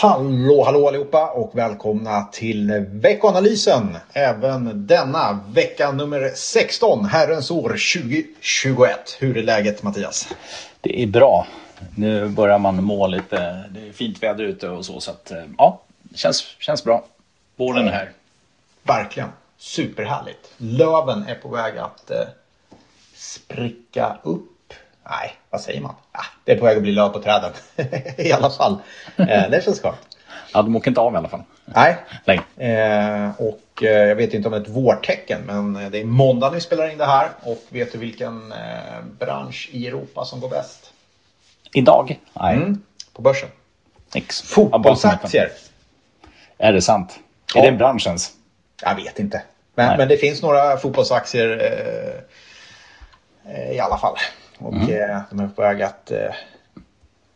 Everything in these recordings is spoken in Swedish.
Hallå, hallå allihopa och välkomna till veckoanalysen. Även denna vecka nummer 16, Herrens år 2021. Hur är läget Mattias? Det är bra. Nu börjar man må lite. Det är fint väder ute och så. Så att, ja, det känns, känns bra. Våren är här. Verkligen. Superhärligt. Löven är på väg att eh, spricka upp. Nej, vad säger man? Ah, det är på väg att bli löv på träden. I alla fall. Eh, det känns skönt. Ja, de åker inte av i alla fall. Nej. Eh, och eh, jag vet inte om det är ett vårtecken, men det är måndag vi spelar in det här. Och vet du vilken eh, bransch i Europa som går bäst? Idag? Nej. Mm, på börsen. Nix. Fotbollsaktier. Är det sant? Ja. Är det en bransch ens? Jag vet inte. Men, men det finns några fotbollsaktier eh, eh, i alla fall. Och Mm. eh, de är på väg att... Eh,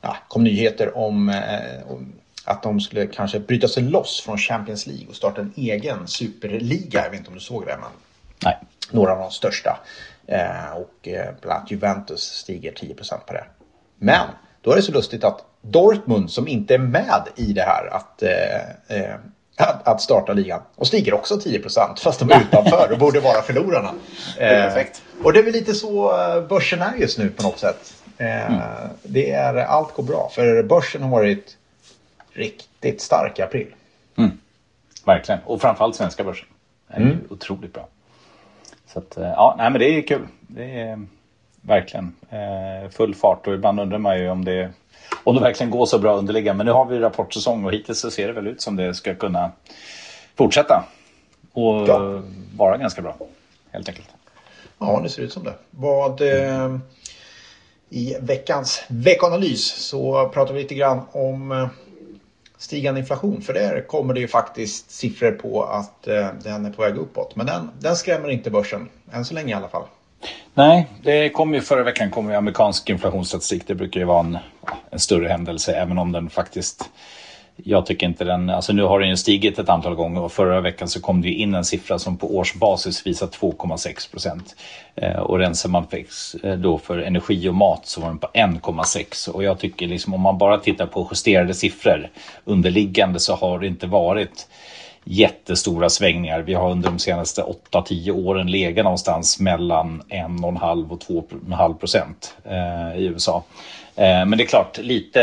ja, kom nyheter om, eh, om att de skulle kanske bryta sig loss från Champions League och starta en egen superliga. Jag vet inte om du såg det, men Nej. några av de största. Eh, och eh, bland annat Juventus stiger 10% på det. Men då är det så lustigt att Dortmund som inte är med i det här att, eh, att, starta ligan och stiger också 10% fast de är utanför och borde vara förlorarna. Eh. Och det är väl lite så eh, börsen är just nu på något sätt. Eh, det är, allt går bra för börsen har varit riktigt stark i april. Verkligen. Och framförallt svenska börsen. Det är ju otroligt bra. Så att, eh, ja, nej men det är kul. Det är verkligen eh, full fart och ibland undrar man ju om det om det verkligen går så bra underliggande. Men nu har vi rapportsäsong och hittills så ser det väl ut som det ska kunna fortsätta. Och Ja. vara ganska bra. Helt enkelt. Ja, det ser ut som det. Vad, eh, I veckans veckoanalys så pratar vi lite grann om eh, stigande inflation. För där kommer det ju faktiskt siffror på att eh, den är på väg uppåt. Men den, den skrämmer inte börsen. Än så länge i alla fall. Nej, det kom ju förra veckan kom ju amerikansk inflationsstatistik. Det brukar ju vara en, en större händelse även om den faktiskt jag tycker inte den, alltså nu har den ju stigit ett antal gånger och förra veckan så kom det ju in en siffra som på årsbasis visar 2,6 procent. Eh, och rensar man fix, eh, då för energi och mat så var den på 1,6 och jag tycker liksom om man bara tittar på justerade siffror underliggande så har det inte varit jättestora svängningar. Vi har under de senaste 8-10 åren legat någonstans mellan 1,5 och 2,5 procent eh, i USA. Eh, men det är klart, lite,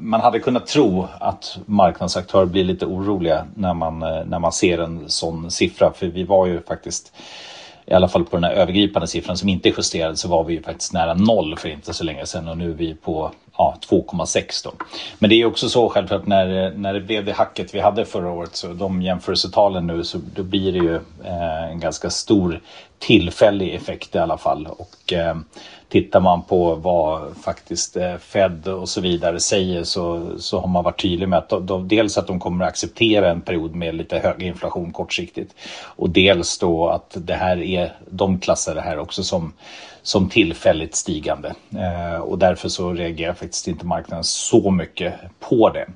man hade kunnat tro att marknadsaktörer blir lite oroliga när man, eh, när man ser en sån siffra. För vi var ju faktiskt, i alla fall på den här övergripande siffran som inte är justerad, så var vi ju faktiskt nära noll för inte så länge sedan och nu är vi på ja, 2,6 då. Men det är också så självklart när, när det blev det hacket vi hade förra året så de jämförelsetalen nu så då blir det ju eh, en ganska stor tillfällig effekt i alla fall. Och eh, tittar man på vad faktiskt eh, Fed och så vidare säger så, så har man varit tydlig med att de, de, dels att de kommer att acceptera en period med lite högre inflation kortsiktigt och dels då att det här är, de klassar det här också som som tillfälligt stigande eh, och därför så reagerar faktiskt inte marknaden så mycket på det.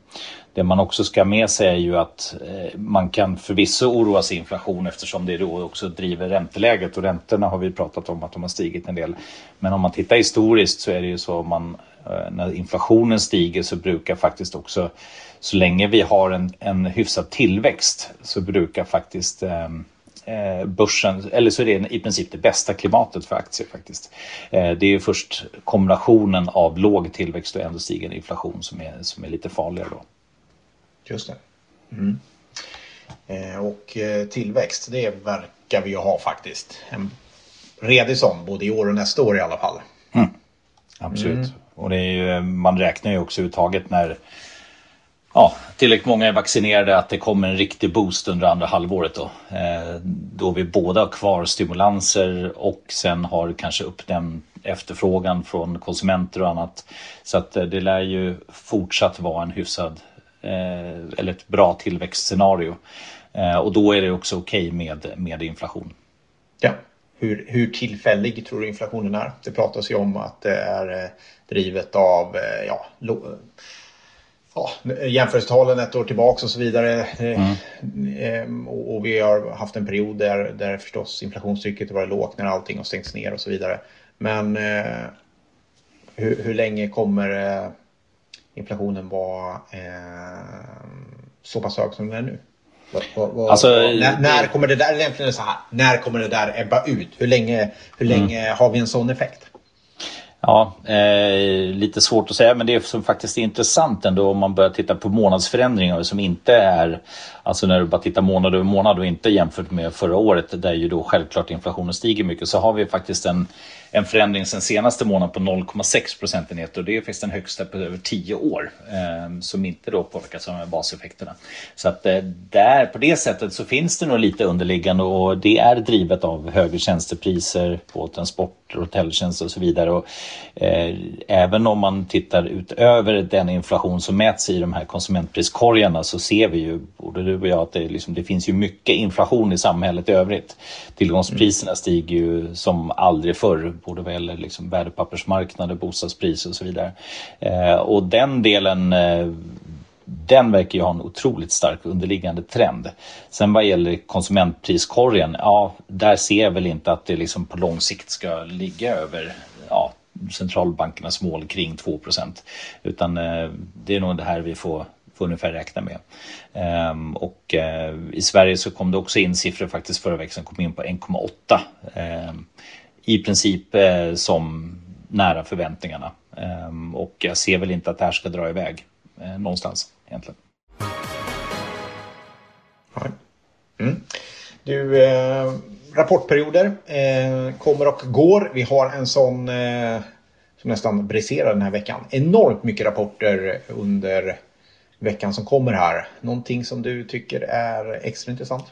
Det man också ska med sig är ju att eh, man kan förvisso oroa sig inflation eftersom det då också driver ränteläget och räntorna har vi pratat om att de har stigit en del. Men om man tittar historiskt så är det ju så man eh, när inflationen stiger så brukar faktiskt också så länge vi har en, en hyfsad tillväxt så brukar faktiskt eh, börsen, eller så är det i princip det bästa klimatet för aktier faktiskt. Eh, det är först kombinationen av låg tillväxt och ändå stigande inflation som är, som är lite farligare då. Just det. Mm. Eh, och eh, tillväxt, det verkar vi ju ha faktiskt. En redig sån, både i år och nästa år i alla fall. Absolut. Mm. Och ju, man räknar ju också uttaget när ja, tillräckligt många är vaccinerade att det kommer en riktig boost under andra halvåret då. Eh, då vi båda har kvar stimulanser och sen har kanske upp den efterfrågan från konsumenter och annat. Så att eh, det lär ju fortsatt vara en hyfsad eh, eller ett bra tillväxtscenario. Eh, och då är det också okej med, med inflation. Ja. Hur, hur tillfällig tror du inflationen är? Det pratas ju om att det är eh, drivet av eh, ja, ja, jämförelsetalen ett år tillbaka och så vidare. Eh, eh, Och, och vi har haft en period där, där förstås inflationstrycket varit lågt när allting har stängts ner och så vidare. Men eh, hur, hur länge kommer eh, inflationen var eh, så pass hög som den är nu? Vad, vad, alltså, när, när, kommer det där, egentligen så här, när kommer det där ebba ut? Hur länge, hur mm. länge mm. har vi en sån effekt? Ja, eh, lite svårt att säga men det som faktiskt är intressant ändå om man börjar titta på månadsförändringar som inte är, alltså när du bara tittar månad över månad och inte jämfört med förra året där ju då självklart inflationen stiger mycket så har vi faktiskt en en förändring sen senaste månaden på 0,6 procentenheter och det är faktiskt den högsta på över 10 år eh, som inte då påverkas av baseffekterna. Så att eh, där på det sättet så finns det nog lite underliggande och det är drivet av högre tjänstepriser på transporter, hotelltjänster och så vidare. Och, eh, även om man tittar utöver den inflation som mäts i de här konsumentpriskorgarna så ser vi ju, både du och jag, att det, liksom, det finns ju mycket inflation i samhället i övrigt. Tillgångspriserna stiger ju som aldrig förr både vad gäller liksom värdepappersmarknader, bostadspriser och så vidare. Eh, och den delen eh, den verkar ju ha en otroligt stark underliggande trend. Sen vad gäller konsumentpriskorgen, ja, där ser jag väl inte att det liksom på lång sikt ska ligga över ja, centralbankernas mål kring 2% Utan eh, det är nog det här vi får, får ungefär räkna med. Ehm, och eh, i Sverige så kom det också in siffror faktiskt förra veckan som kom in på 1,8. Ehm, I princip eh, som nära förväntningarna. Ehm, och jag ser väl inte att det här ska dra iväg eh, någonstans egentligen. Mm. Du, eh, rapportperioder eh, kommer och går. Vi har en sån eh, som nästan briserar den här veckan. Enormt mycket rapporter under veckan som kommer här. Någonting som du tycker är extra intressant?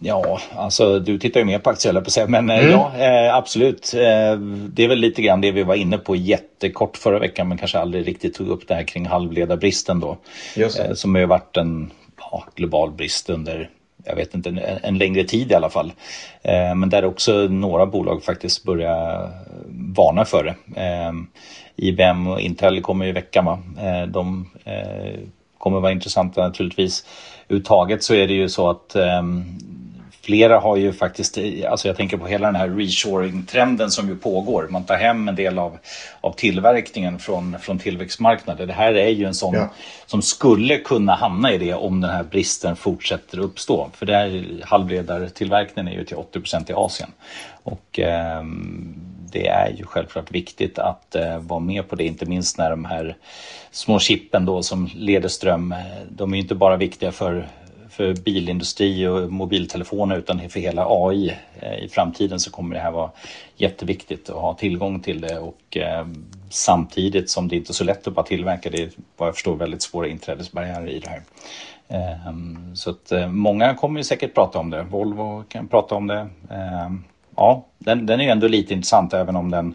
Ja, alltså du tittar ju mer på aktier på sig, men eh, mm. ja, eh, absolut. Eh, det är väl lite grann det vi var inne på jättekort förra veckan, men kanske aldrig riktigt tog upp det här kring halvledarbristen då. Eh, som har varit en ja, global brist under, jag vet inte, en, en längre tid i alla fall. Men där också några bolag faktiskt börjar varna för det. Eh, IBM och Intel kommer i veckan, va? de kommer vara intressanta naturligtvis. Uttaget så är det ju så att um, flera har ju faktiskt, alltså jag tänker på hela den här reshoring-trenden som ju pågår. Man tar hem en del av, av tillverkningen från, från tillväxtmarknader. Det här är ju en sån ja. som skulle kunna hamna i det om den här bristen fortsätter uppstå. För det här halvledartillverkningen är ju till 80% i Asien. Och eh, det är ju självklart viktigt att eh, vara med på det, inte minst när de här små chippen då som leder ström, eh, de är ju inte bara viktiga för för bilindustri och mobiltelefoner utan för hela AI. Eh, I framtiden så kommer det här vara jätteviktigt att ha tillgång till det och eh, samtidigt som det inte är så lätt att bara tillverka det är vad jag förstår väldigt svåra inträdesbarriärer i det här. Eh, så att eh, många kommer ju säkert prata om det. Volvo kan prata om det. Ja, den, den är ändå lite intressant även om den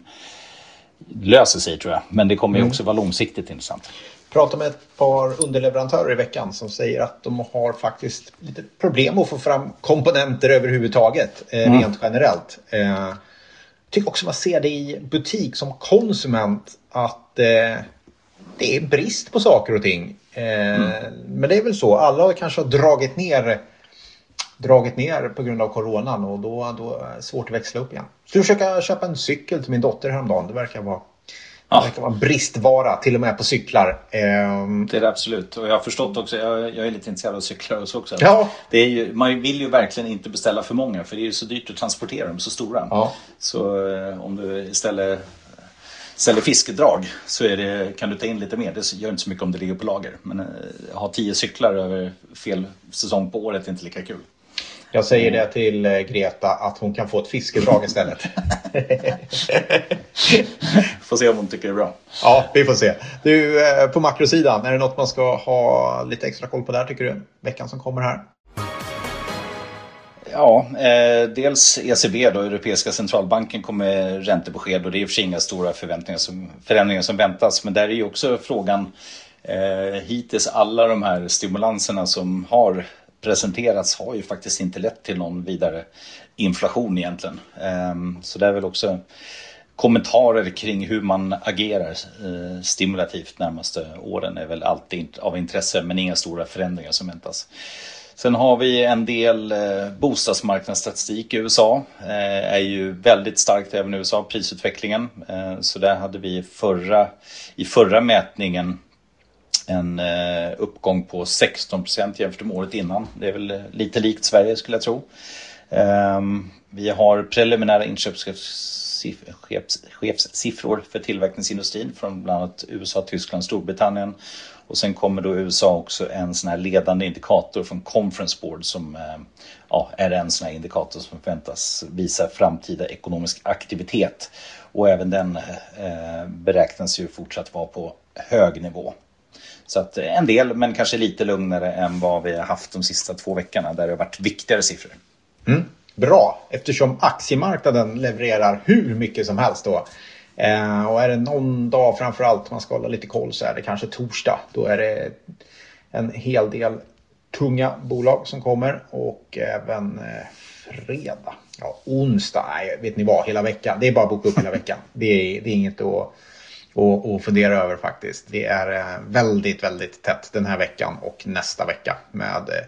löser sig tror jag. Men det kommer ju mm. också vara långsiktigt intressant pratade med ett par underleverantörer i veckan som säger att de har faktiskt lite problem att få fram komponenter överhuvudtaget eh, mm. rent generellt. Eh, tycker också man ser det i butik som konsument att eh, det är brist på saker och ting. Eh, mm. Men det är väl så, alla kanske har dragit ner dragit ner på grund av coronan och då, då är det svårt att växla upp igen. Så jag försöka köpa en cykel till min dotter häromdagen. Det verkar vara. Det kan vara bristvara till och med på cyklar. Ehm. Det är det absolut. Och jag har förstått också, jag, jag är lite intresserad av cyklar också. Ja. Det är ju, man vill ju verkligen inte beställa för många för det är ju så dyrt att transportera dem så stora. Ja. Så eh, om du istället ställer fiskedrag så det, kan du ta in lite mer. Det gör inte så mycket om det ligger på lager. Men eh, ha tio cyklar över fel säsong på året är inte lika kul. Jag säger det till eh, Greta att hon kan få ett fiskedrag istället. får se om hon tycker det är bra. Ja, vi får se. Du, eh, på makrosidan, är det något man ska ha lite extra koll på där tycker du? Veckan som kommer här. Ja, eh, dels ECB då, Europeiska centralbanken kommer räntebesked och det är i och för sig inga stora som, förändringar som väntas. Men där är ju också frågan eh, hittills alla de här stimulanserna som har presenterats har ju faktiskt inte lett till någon vidare inflation egentligen. Ehm, så det är väl också kommentarer kring hur man agerar eh, stimulativt närmaste åren är väl alltid av intresse men inga stora förändringar som väntas. Sen har vi en del eh, bostadsmarknadsstatistik i USA. Eh, är ju väldigt starkt även i USA, prisutvecklingen. Så där hade vi förra, i förra mätningen en eh, uppgång på 16 procent jämfört med året innan. Det är väl eh, lite likt Sverige skulle jag tro. Ehm, vi har preliminära inköpschefssiffror för tillverkningsindustrin från bland annat USA, Tyskland, Storbritannien. Och sen kommer då USA också en sån här ledande indikator från Conference Board som eh, ja, är en sån här indikator som förväntas visa framtida ekonomisk aktivitet. Och även den eh, beräknas ju fortsatt vara på hög nivå. Så att eh, en del, men kanske lite lugnare än vad vi har haft de sista två veckorna där det har varit viktigare siffror. Mm, bra, eftersom aktiemarknaden levererar hur mycket som helst då. Eh, och är det någon dag framförallt man ska hålla lite koll så är det kanske torsdag. Då är det en hel del tunga bolag som kommer och även eh, fredag. Ja, onsdag, nej, vet ni vad, hela veckan. Det är bara att boka upp hela veckan. Det är, det är inget att och, och fundera över faktiskt. Det är eh, väldigt, väldigt tätt den här veckan och nästa vecka med eh,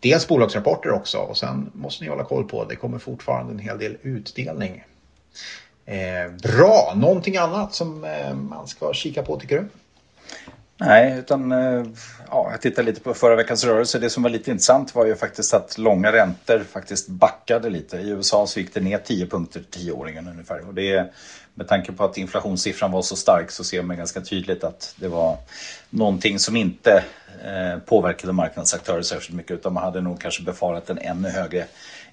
dels bolagsrapporter också och sen måste ni hålla koll på det kommer fortfarande en hel del utdelning. Eh, bra, någonting annat som eh, man ska kika på tycker du? Nej, utan eh, ja, jag tittar lite på förra veckans rörelse. Det som var lite intressant var ju faktiskt att långa räntor faktiskt backade lite. I USA så gick det ner 10 punkter till tioåringen ungefär. Och det med tanke på att inflationssiffran var så stark så ser man ganska tydligt att det var någonting som inte eh, påverkade marknadsaktörer särskilt mycket utan man hade nog kanske befarat en ännu högre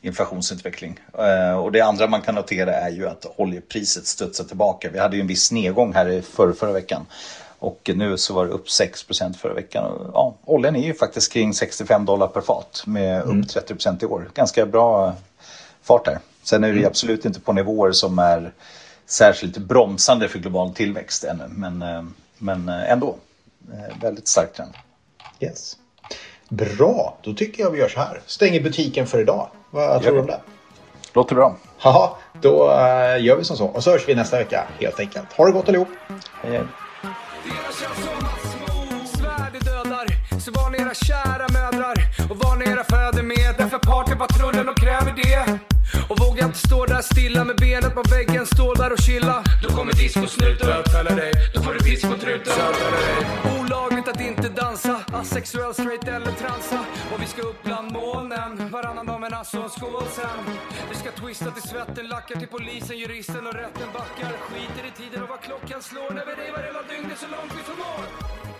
inflationsutveckling. Eh, och det andra man kan notera är ju att oljepriset studsar tillbaka. Vi hade ju en viss nedgång här i förra, förra veckan. Och nu så var det upp 6% förra veckan. Ja, oljan är ju faktiskt kring 65 dollar per fat med upp mm. 30% i år. Ganska bra fart där. Sen är det mm. absolut inte på nivåer som är särskilt bromsande för global tillväxt ännu. Men, eh, men eh, ändå, eh, väldigt stark trend. Yes. Bra, då tycker jag vi gör så här. Stänger butiken för idag. Vad tror du om det? Låter bra. Ja, då gör vi som så. Och så hörs vi nästa vecka helt enkelt. Ha det gott allihop. Hej, hej. Så var ni era kära mödrar och var ni era fäder med. Därför partypatrullen och kräver det. Och vågar inte stå där stilla med benet på väggen, stå där och chilla. Då kommer discosnuten bötfälla dig. Då får du piss på truten. Olagligt att inte dansa, asexuell, straight eller transa. Och vi ska upp bland molnen, varannan dag men alltså en skål sen. Vi ska twista till svetten, lackar till polisen, juristen och rätten backar. Skiter i tiden och vad klockan slår när vi revar hela dygnet så långt vi förmår.